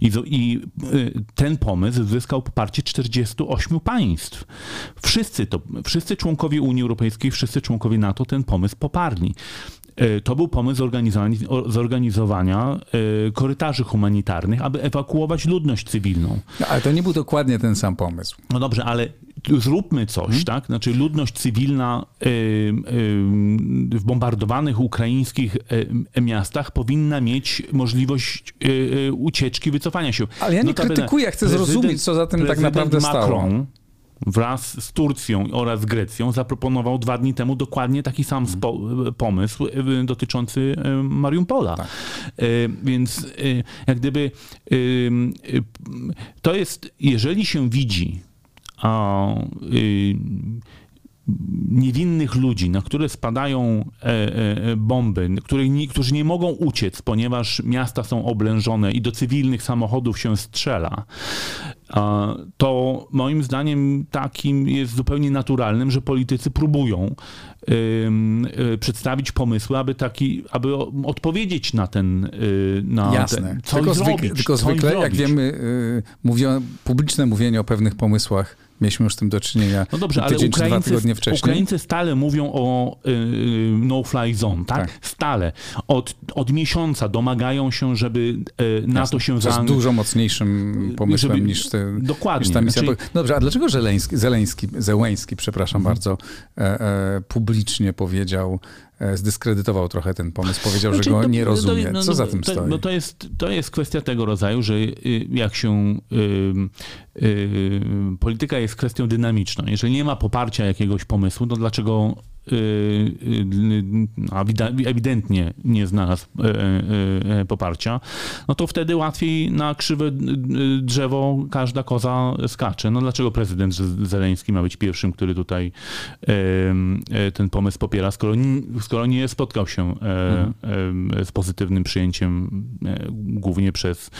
I, I e, ten pomysł zyskał poparcie 48 państw. Wszyscy, to, wszyscy członkowie Unii Europejskiej, wszyscy członkowie NATO ten pomysł poparli. E, To był pomysł zorganizowania, e, korytarzy humanitarnych, aby ewakuować ludność cywilną. No, ale to nie był dokładnie ten sam pomysł. No dobrze, ale zróbmy coś, Mhm. tak? Znaczy ludność cywilna w bombardowanych ukraińskich miastach powinna mieć możliwość y, y, ucieczki, wycofania się. Ale ja nie Notabene krytykuję, ja chcę zrozumieć, co za tym tak naprawdę stało. Macron wraz z Turcją oraz Grecją zaproponował dwa dni temu dokładnie taki sam spo, pomysł y, dotyczący Mariupola. Tak. Więc jak gdyby to jest, jeżeli się widzi a, y, niewinnych ludzi, na które spadają e, e, bomby, których nie, którzy nie mogą uciec, ponieważ miasta są oblężone i do cywilnych samochodów się strzela, to moim zdaniem takim jest zupełnie naturalnym, że politycy próbują y, przedstawić pomysły, aby taki, aby odpowiedzieć na ten, y, na Jasne. ten, coś tylko zrobić. zwykle, tylko zwykle jak wiemy, y, publiczne mówienie o pewnych pomysłach Mieliśmy już z tym do czynienia no dobrze, tydzień ale Ukraińcy, czy dwa tygodnie wcześniej. Ukraińcy stale mówią o y, no-fly zone, tak? tak? Stale. Od, od miesiąca domagają się, żeby y, NATO się zaangażowało. To jest dużo mocniejszym pomysłem żeby, niż, te, dokładnie, niż ta misja. Znaczy... Dobrze, a dlaczego Zeleński, Zeleński, Zełęński, przepraszam mhm. bardzo, e, e, publicznie powiedział, zdyskredytował trochę ten pomysł, powiedział, znaczy, że go to, nie rozumie. No, Co no, za tym to, stoi? No to jest, to jest kwestia tego rodzaju, że y, jak się y, y, polityka jest kwestią dynamiczną. Jeżeli nie ma poparcia jakiegoś pomysłu, to dlaczego Y, y, ewidentnie nie znalazł e, e, e, poparcia, no to wtedy łatwiej na krzywe drzewo każda koza skacze. No dlaczego prezydent Zeleński ma być pierwszym, który tutaj ten pomysł popiera, skoro, skoro nie spotkał się z pozytywnym przyjęciem głównie przez,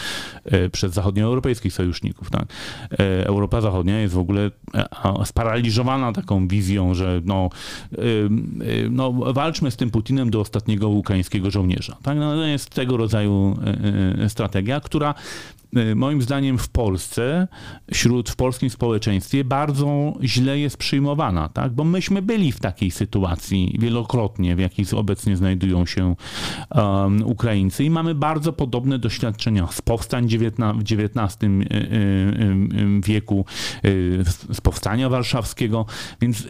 przez zachodnioeuropejskich sojuszników. Tak? Europa Zachodnia jest w ogóle sparaliżowana taką wizją, że no, no, walczmy z tym Putinem do ostatniego ukraińskiego żołnierza. Tak? No, to jest tego rodzaju e, e, strategia, która moim zdaniem w Polsce, wśród w polskim społeczeństwie bardzo źle jest przyjmowana, tak? bo myśmy byli w takiej sytuacji wielokrotnie, w jakiej obecnie znajdują się um, Ukraińcy i mamy bardzo podobne doświadczenia z powstań w XIX wieku, z powstania warszawskiego, więc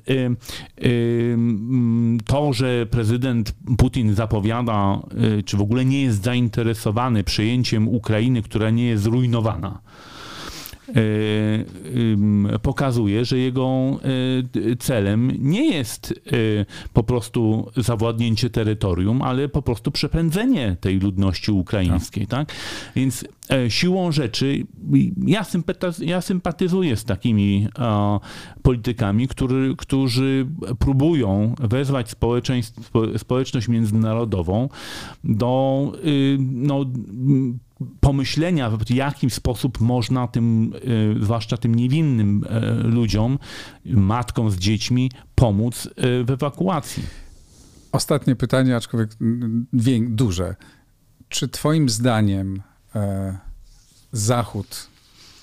to, że prezydent Putin zapowiada, y, czy w ogóle nie jest zainteresowany przyjęciem Ukrainy, która nie jest zrujnowana, y, pokazuje, że jego y, celem nie jest po prostu zawładnięcie terytorium, ale po prostu przepędzenie tej ludności ukraińskiej. Tak? Więc E, siłą rzeczy ja, ja sympatyzuję z takimi politykami, który, którzy próbują wezwać społeczność międzynarodową do y, no, pomyślenia, w jaki sposób można tym, y, zwłaszcza tym niewinnym e, ludziom, matkom z dziećmi, pomóc e, w ewakuacji. Ostatnie pytanie, aczkolwiek duże. Czy Twoim zdaniem E, Zachód,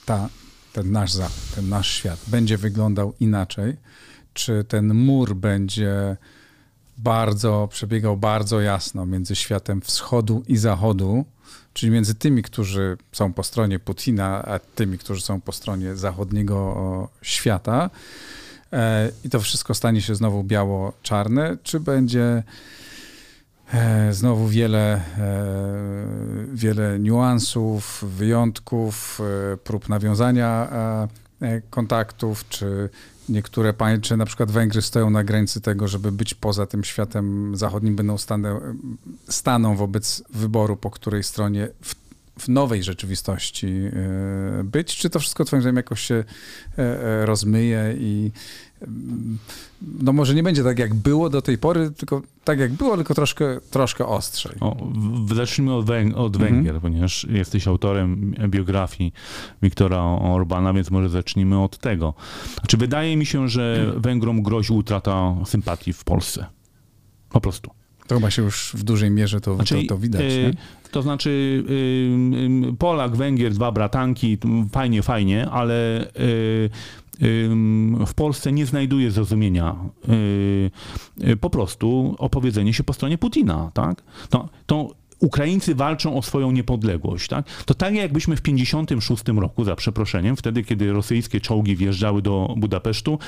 ta, ten nasz Zachód, ten nasz świat będzie wyglądał inaczej? Czy ten mur będzie bardzo, przebiegał bardzo jasno między światem wschodu i zachodu, czyli między tymi, którzy są po stronie Putina, a tymi, którzy są po stronie zachodniego świata. E, I to wszystko stanie się znowu biało-czarne, czy będzie E, znowu wiele, e, wiele niuansów, wyjątków, prób nawiązania kontaktów, czy niektóre państwa, na przykład Węgry stoją na granicy tego, żeby być poza tym światem zachodnim, będą stanę, staną wobec wyboru, po której stronie w, w nowej rzeczywistości być, czy to wszystko twoim zdaniem jakoś się rozmyje i no może nie będzie tak, jak było do tej pory, tylko tak, jak było, tylko troszkę, troszkę ostrzej. O, zacznijmy od, Węg od mhm. Węgier, ponieważ jesteś autorem biografii Wiktora Orbana, więc może zacznijmy od tego. Czy wydaje mi się, że Węgrom grozi utrata sympatii w Polsce? Po prostu. To chyba się już w dużej mierze to, znaczy, to, to widać. Yy, to znaczy yy, Polak, Węgier, dwa bratanki, fajnie, fajnie, ale yy, w Polsce nie znajduje zrozumienia y, y, po prostu opowiedzenie się po stronie Putina, tak? To, to Ukraińcy walczą o swoją niepodległość. Tak? To tak jakbyśmy w 56 roku, za przeproszeniem, wtedy kiedy rosyjskie czołgi wjeżdżały do Budapesztu,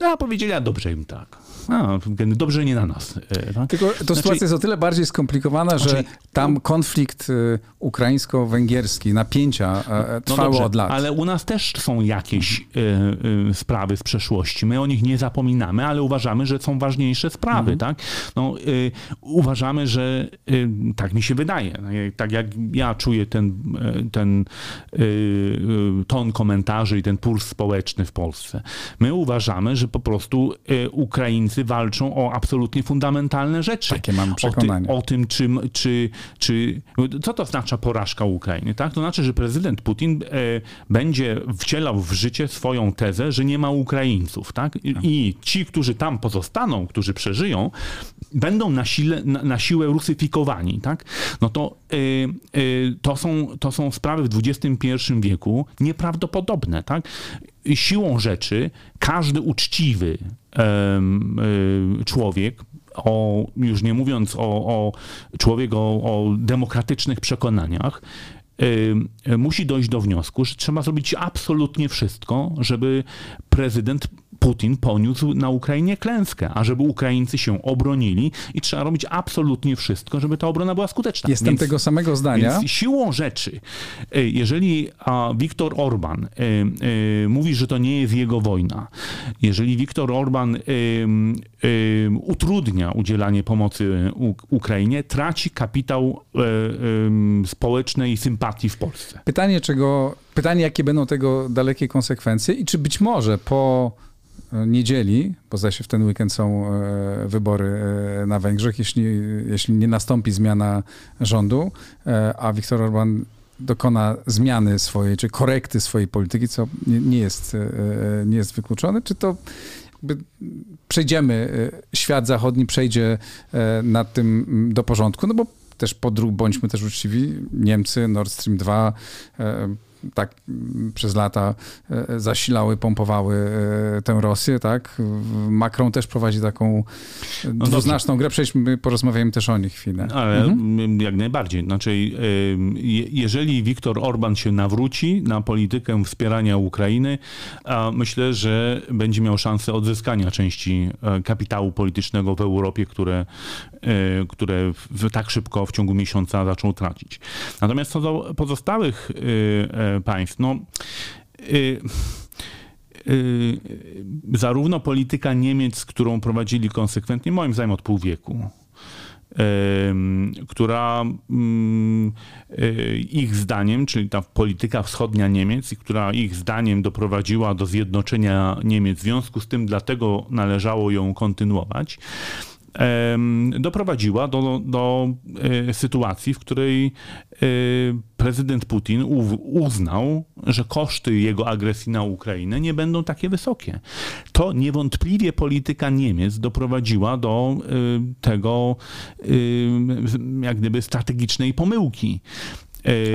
a powiedzieli, a dobrze im tak. A, dobrze nie na nas. E, tak? Tylko to znaczy, sytuacja jest o tyle bardziej skomplikowana, że znaczy, tam konflikt y, ukraińsko-węgierski, napięcia e, no trwało no dobrze, od lat. Ale u nas też są jakieś y, sprawy z przeszłości. My o nich nie zapominamy, ale uważamy, że są ważniejsze sprawy. Mhm. Tak? No, uważamy, że tak mi się wydaje. No tak jak ja czuję ten, ten ton komentarzy i ten puls społeczny w Polsce. My uważamy, że po prostu Ukraińcy Niemcy walczą o absolutnie fundamentalne rzeczy. Takie mam przekonanie. O, ty, o tym, czy, czy, czy... Co to oznacza porażka Ukrainy? Tak? To znaczy, że prezydent Putin e, będzie wcielał w życie swoją tezę, że nie ma Ukraińców. Tak? I, I ci, którzy tam pozostaną, którzy przeżyją, będą na, sile, na, na siłę rusyfikowani. Tak? No to, e, e, to, są, to są sprawy w XXI wieku nieprawdopodobne. Tak? siłą rzeczy każdy uczciwy człowiek, o, już nie mówiąc o, o człowiek o, o demokratycznych przekonaniach, y, musi dojść do wniosku, że trzeba zrobić absolutnie wszystko, żeby prezydent Putin poniósł na Ukrainie klęskę, a żeby Ukraińcy się obronili i trzeba robić absolutnie wszystko, żeby ta obrona była skuteczna. Jestem więc, tego samego zdania. Więc siłą rzeczy, e, jeżeli Viktor Orban e, e, mówi, że to nie jest jego wojna, jeżeli Viktor Orban utrudnia udzielanie pomocy Ukrainie, traci kapitał społecznej sympatii w Polsce. Pytanie, czego, pytanie, jakie będą tego dalekie konsekwencje i czy być może po niedzieli, bo zdaje się w ten weekend są e, wybory e, na Węgrzech, jeśli, jeśli nie nastąpi zmiana rządu, e, a Viktor Orban dokona zmiany swojej, czy korekty swojej polityki, co nie, jest, nie jest wykluczone, czy to przejdziemy, świat zachodni przejdzie nad tym do porządku, no bo też podróg, bądźmy też uczciwi, Niemcy, Nord Stream 2, tak przez lata e, zasilały, pompowały e, tę Rosję, tak? Macron też prowadzi taką no dwuznaczną dobrze. grę, przejdźmy, porozmawiajmy też o nich chwilę. Ale mhm. jak najbardziej. Znaczy, jeżeli Viktor Orban się nawróci na politykę wspierania Ukrainy, myślę, że będzie miał szansę odzyskania części e, kapitału politycznego w Europie, które, które tak szybko w ciągu miesiąca zaczął tracić. Natomiast co do pozostałych państw. No, y, y, zarówno polityka Niemiec, którą prowadzili konsekwentnie, moim zdaniem od pół wieku, która mm, y, ich zdaniem, czyli ta polityka wschodnia Niemiec, która ich zdaniem doprowadziła do zjednoczenia Niemiec, w związku z tym dlatego należało ją kontynuować, doprowadziła do, do e, sytuacji, w której e, prezydent Putin uznał, że koszty jego agresji na Ukrainę nie będą takie wysokie. To niewątpliwie polityka Niemiec doprowadziła do e, tego jak gdyby strategicznej pomyłki.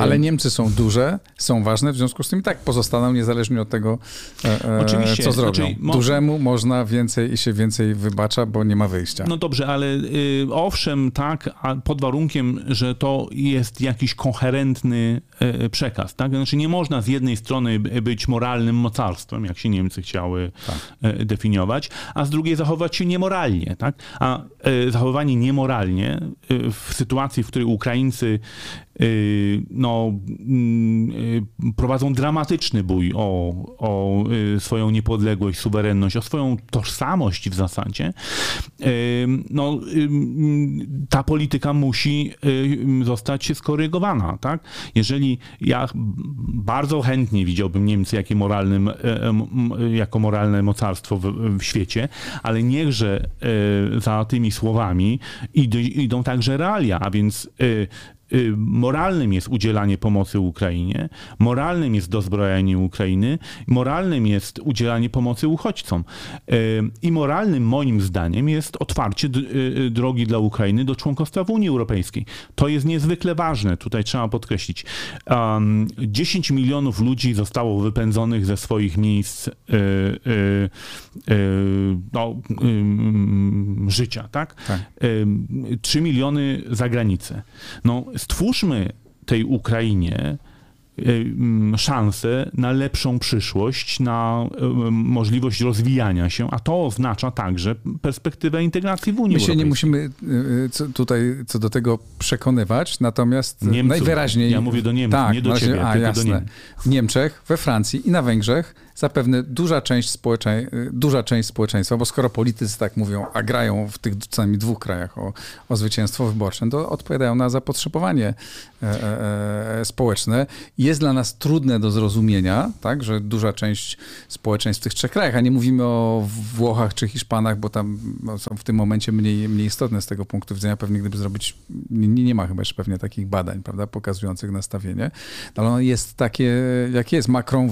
Ale Niemcy są duże, są ważne, w związku z tym i tak pozostaną niezależnie od tego, e, e, Oczywiście, co zrobią. Znaczy, Dużemu można więcej i się więcej wybacza, bo nie ma wyjścia. No dobrze, ale y, owszem, tak, pod warunkiem, że to jest jakiś koherentny y, przekaz, tak? Znaczy nie można z jednej strony być moralnym mocarstwem, jak się Niemcy chciały tak. definiować, a z drugiej zachować się niemoralnie, tak? A zachowanie niemoralnie w sytuacji, w której Ukraińcy no, mm, y, prowadzą dramatyczny bój o, o y, swoją niepodległość, suwerenność, o swoją tożsamość w zasadzie, no, ta polityka musi zostać skorygowana. Tak? Jeżeli ja bardzo chętnie widziałbym Niemcy jako, moralnym, jako moralne mocarstwo w, w świecie, ale niechże za tymi słowami idą także realia, a więc Y, moralnym jest udzielanie pomocy Ukrainie, moralnym jest dozbrojenie Ukrainy, moralnym jest udzielanie pomocy uchodźcom. Y, I moralnym moim zdaniem jest otwarcie y, drogi dla Ukrainy do członkostwa w Unii Europejskiej. To jest niezwykle ważne, tutaj trzeba podkreślić. 10 milionów ludzi zostało wypędzonych ze swoich miejsc no, życia, tak? tak. 3 miliony za granicę. No, stwórzmy tej Ukrainie szansę na lepszą przyszłość, na e, możliwość rozwijania się, a to oznacza także perspektywę integracji w Unii My się nie musimy e, tutaj co do tego przekonywać, natomiast Niemców. najwyraźniej... Ja mówię do Niemców, tak, nie do ciebie, a, tylko jasne. W Niemczech, we Francji i na Węgrzech zapewne duża część, społecze... duża część społeczeństwa, bo skoro politycy tak mówią, a grają w tych co najmniej dwóch krajach o, o zwycięstwo wyborcze, to odpowiadają na zapotrzebowanie e, e, e, społeczne. Jest dla nas trudne do zrozumienia, tak, że duża część społeczeństw w tych trzech krajach, a nie mówimy o Włochach czy Hiszpanach, bo tam no, są w tym momencie mniej, mniej istotne z tego punktu widzenia. Pewnie gdyby zrobić, nie, nie ma chyba jeszcze pewnie takich badań, prawda, pokazujących nastawienie, ale ono jest takie, jak jest. Macron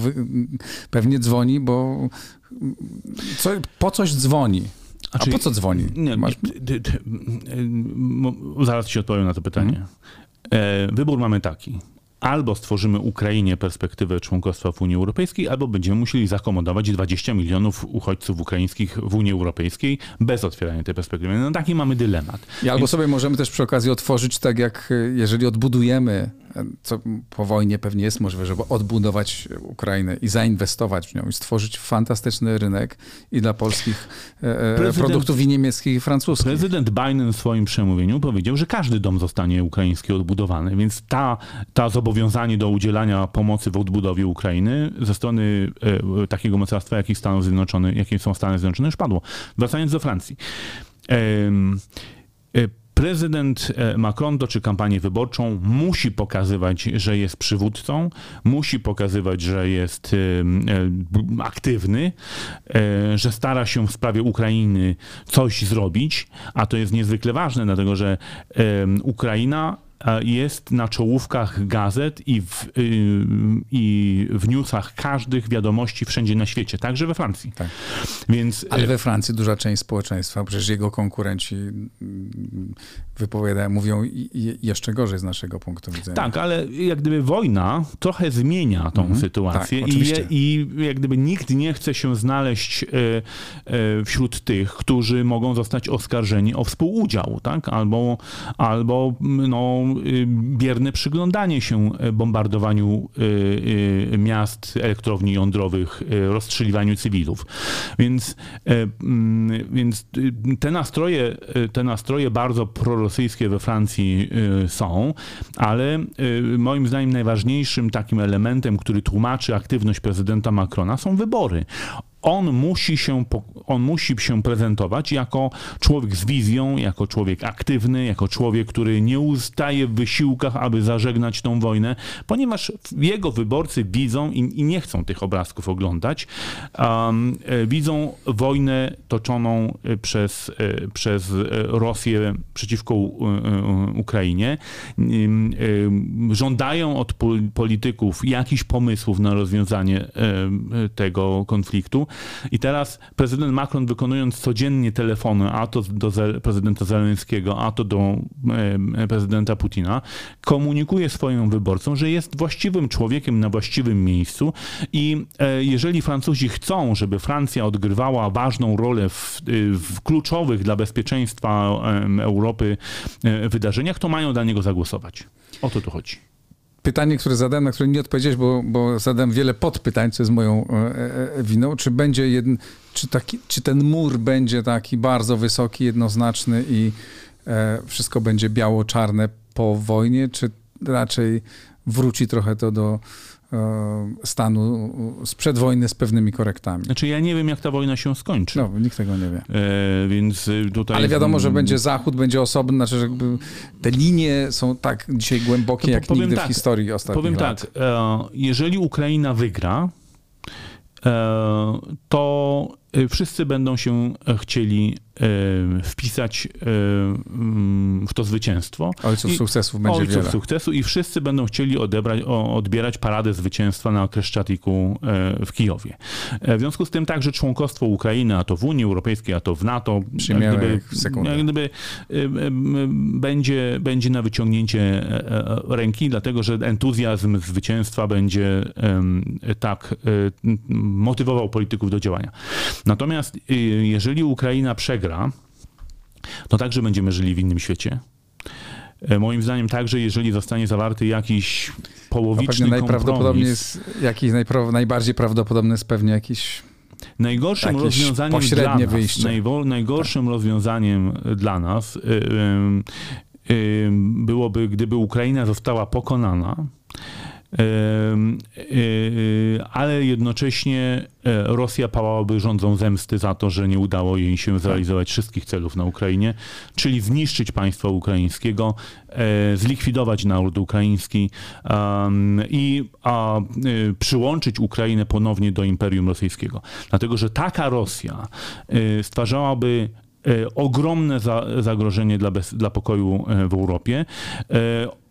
pewnie dzwoni, bo co, po coś dzwoni. A, A po co dzwoni? Nie, Masz... zaraz ci odpowiem na to pytanie. Hmm. Wybór mamy taki albo stworzymy Ukrainie perspektywę członkostwa w Unii Europejskiej, albo będziemy musieli zakomodować 20 milionów uchodźców ukraińskich w Unii Europejskiej bez otwierania tej perspektywy. No taki mamy dylemat. I albo Więc... sobie możemy też przy okazji otworzyć, tak jak jeżeli odbudujemy co po wojnie pewnie jest możliwe, żeby odbudować Ukrainę i zainwestować w nią i stworzyć fantastyczny rynek i dla polskich e, e, produktów i niemieckich i francuskich. Prezydent Biden w swoim przemówieniu powiedział, że każdy dom zostanie ukraiński odbudowany, więc ta, ta zobowiązanie do udzielania pomocy w odbudowie Ukrainy ze strony e, takiego mocarstwa, jakim Stanów Zjednoczonych, jakim są Stany Zjednoczone, już padło. Wracając do Francji. Prezydent e, Macron toczy kampanię wyborczą, musi pokazywać, że jest przywódcą, musi pokazywać, że jest e, aktywny, e, że stara się w sprawie Ukrainy coś zrobić, a to jest niezwykle ważne, dlatego że Ukraina jest na czołówkach gazet i w, i w newsach każdych wiadomości wszędzie na świecie, także we Francji. Tak. Więc, Ale we Francji duża część społeczeństwa, przecież jego konkurenci mm, wypowiadają, mówią jeszcze gorzej z naszego punktu widzenia. Tak, ale jak gdyby wojna trochę zmienia tą mhm. sytuację tak, i, i jak gdyby nikt nie chce się znaleźć e, e, wśród tych, którzy mogą zostać oskarżeni o współudział, tak? Albo, albo no, y, bierne przyglądanie się bombardowaniu miast, elektrowni jądrowych, rozstrzeliwaniu cywilów. Więc, mm, więc te nastroje, te nastroje bardzo prorosyjskie we Francji są, ale moim zdaniem najważniejszym takim elementem, który tłumaczy aktywność prezydenta Macrona są wybory on musi, się, on musi się prezentować jako człowiek z wizją, jako człowiek aktywny, jako człowiek, który nie ustaje w wysiłkach, aby zażegnać tą wojnę, ponieważ jego wyborcy widzą i, i nie chcą tych obrazków oglądać, um, widzą wojnę toczoną e, przez, e, przez Rosję przeciwko Ukrainie. Żądają od polityków jakichś pomysłów na rozwiązanie tego konfliktu. I teraz prezydent Macron wykonując codziennie telefony, a to do prezydenta Zeleńskiego, a to do prezydenta Putina, komunikuje swoim wyborcom, że jest właściwym człowiekiem na właściwym miejscu i e, jeżeli Francuzi chcą, żeby Francja odgrywała ważną rolę w, w kluczowych dla bezpieczeństwa Europy e, wydarzeniach, to mają dla niego zagłosować. O to tu chodzi pytanie, które zadałem, na które nie odpowiedziałeś, bo, bo zadałem wiele podpytań, co jest moją e, e, winą. Czy będzie jeden, czy, taki, czy ten mur będzie taki bardzo wysoki, jednoznaczny i e, wszystko będzie biało-czarne po wojnie, czy raczej wróci trochę to do stanu sprzed wojny z pewnymi korektami. Znaczy ja nie wiem, jak ta wojna się skończy. No, nikt tego nie wie. E, więc tutaj... Ale wiadomo, że będzie Zachód, będzie osobny, znaczy, że jakby te linie są tak dzisiaj głębokie, jak nigdy tak, w historii ostatnich Powiem lat. tak, e, jeżeli Ukraina wygra, e, to e, wszyscy będą się chcieli E, wpisać e, mm, w to zwycięstwo. Ojców I, sukcesów będzie ojców wiele. sukcesu i wszyscy będą chcieli odebrać, odbierać paradę zwycięstwa na Kreszczatiku e, w Kijowie. W związku z tym także członkostwo Ukrainy, a to w Unii Europejskiej, a to w NATO, jak gdyby, jak gdyby będzie, będzie na wyciągnięcie ręki, dlatego że entuzjazm zwycięstwa będzie tak motywował polityków do działania. Natomiast jeżeli Ukraina przegra gra, to także będziemy żyli w innym świecie. E, moim zdaniem także, jeżeli zostanie zawarty jakiś połowiczny no najprawdopodobniej jest, jakiś najpra najbardziej prawdopodobny jest pewnie jakiś Najgorszym rozwiązaniem dla nas, wyjście. najgorszym tak. rozwiązaniem dla nas byłoby, gdyby Ukraina została pokonana ale jednocześnie Rosja pałałaby rządzą zemsty za to, że nie udało jej się zrealizować wszystkich celów na Ukrainie, czyli zniszczyć państwo ukraińskiego, zlikwidować naród ukraiński i przyłączyć Ukrainę ponownie do Imperium Rosyjskiego. Dlatego, że taka Rosja stwarzałaby E, ogromne za, zagrożenie dla, bez, dla pokoju e, w Europie. E,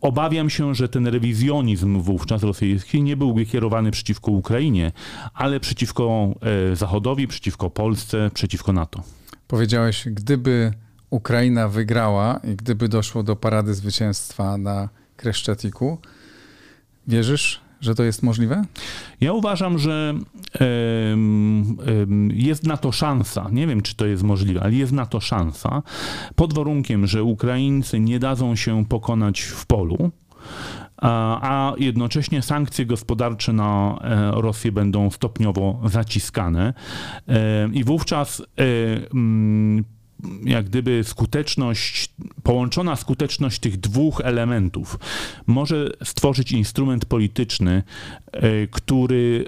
obawiam się, że ten rewizjonizm wówczas rosyjski nie byłby kierowany przeciwko Ukrainie, ale przeciwko Zachodowi, przeciwko Polsce, przeciwko NATO. Powiedziałeś, gdyby Ukraina wygrała i gdyby doszło do parady zwycięstwa na Kreszczatiku, wierzysz, że to jest możliwe? Ja uważam, że jest na to szansa. Nie wiem, czy to jest możliwe, ale jest na to szansa. Pod warunkiem, że Ukraińcy nie dadzą się pokonać w polu, a jednocześnie sankcje gospodarcze na e, Rosję będą stopniowo zaciskane. I wówczas jak gdyby skuteczność, połączona skuteczność tych dwóch elementów może stworzyć instrument polityczny, e, który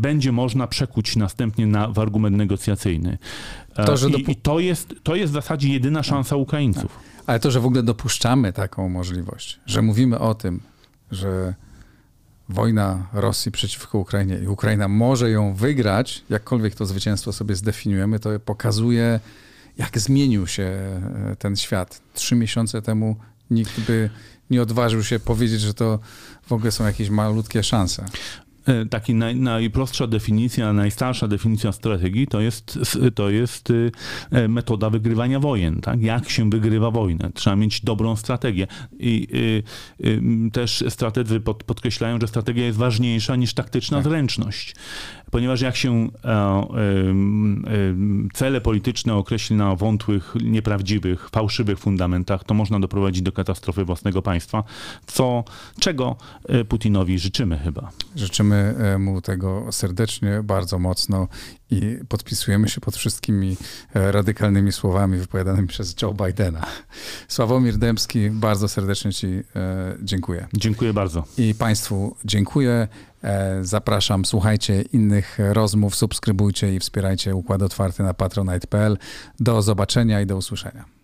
będzie można przekuć następnie na, w argument negocjacyjny. E, to, I, I, to, jest, to jest w zasadzie jedyna szansa Ukraińców. Ale to, że w ogóle dopuszczamy taką możliwość, że mówimy o tym, że wojna Rosji przeciwko Ukrainie i Ukraina może ją wygrać, jakkolwiek to zwycięstwo sobie zdefiniujemy, to pokazuje, jak zmienił się e, ten świat. Trzy miesiące temu nikt by nie odważył się powiedzieć, że to w ogóle są jakieś malutkie szanse. E, taki naj, najprostsza definicja, najstarsza definicja strategii to jest, to jest e, metoda wygrywania wojen. Tak? Jak się wygrywa wojnę? Trzeba mieć dobrą strategię. I y, y, też strategzy pod, podkreślają, że strategia jest ważniejsza niż taktyczna tak. zręczność ponieważ jak się e, e, cele polityczne określi na wątłych, nieprawdziwych, fałszywych fundamentach, to można doprowadzić do katastrofy własnego państwa, co, czego e, Putinowi życzymy chyba. Życzymy mu tego serdecznie, bardzo mocno i podpisujemy się pod wszystkimi radykalnymi słowami wypowiadanymi przez Joe Bidena. Sławomir Dębski, bardzo serdecznie Ci dziękuję. Dziękuję bardzo. I Państwu dziękuję. E, zapraszam, słuchajcie innych rozmów, subskrybujcie i wspierajcie Układ Otwarty na patronite.pl. Do zobaczenia i do usłyszenia.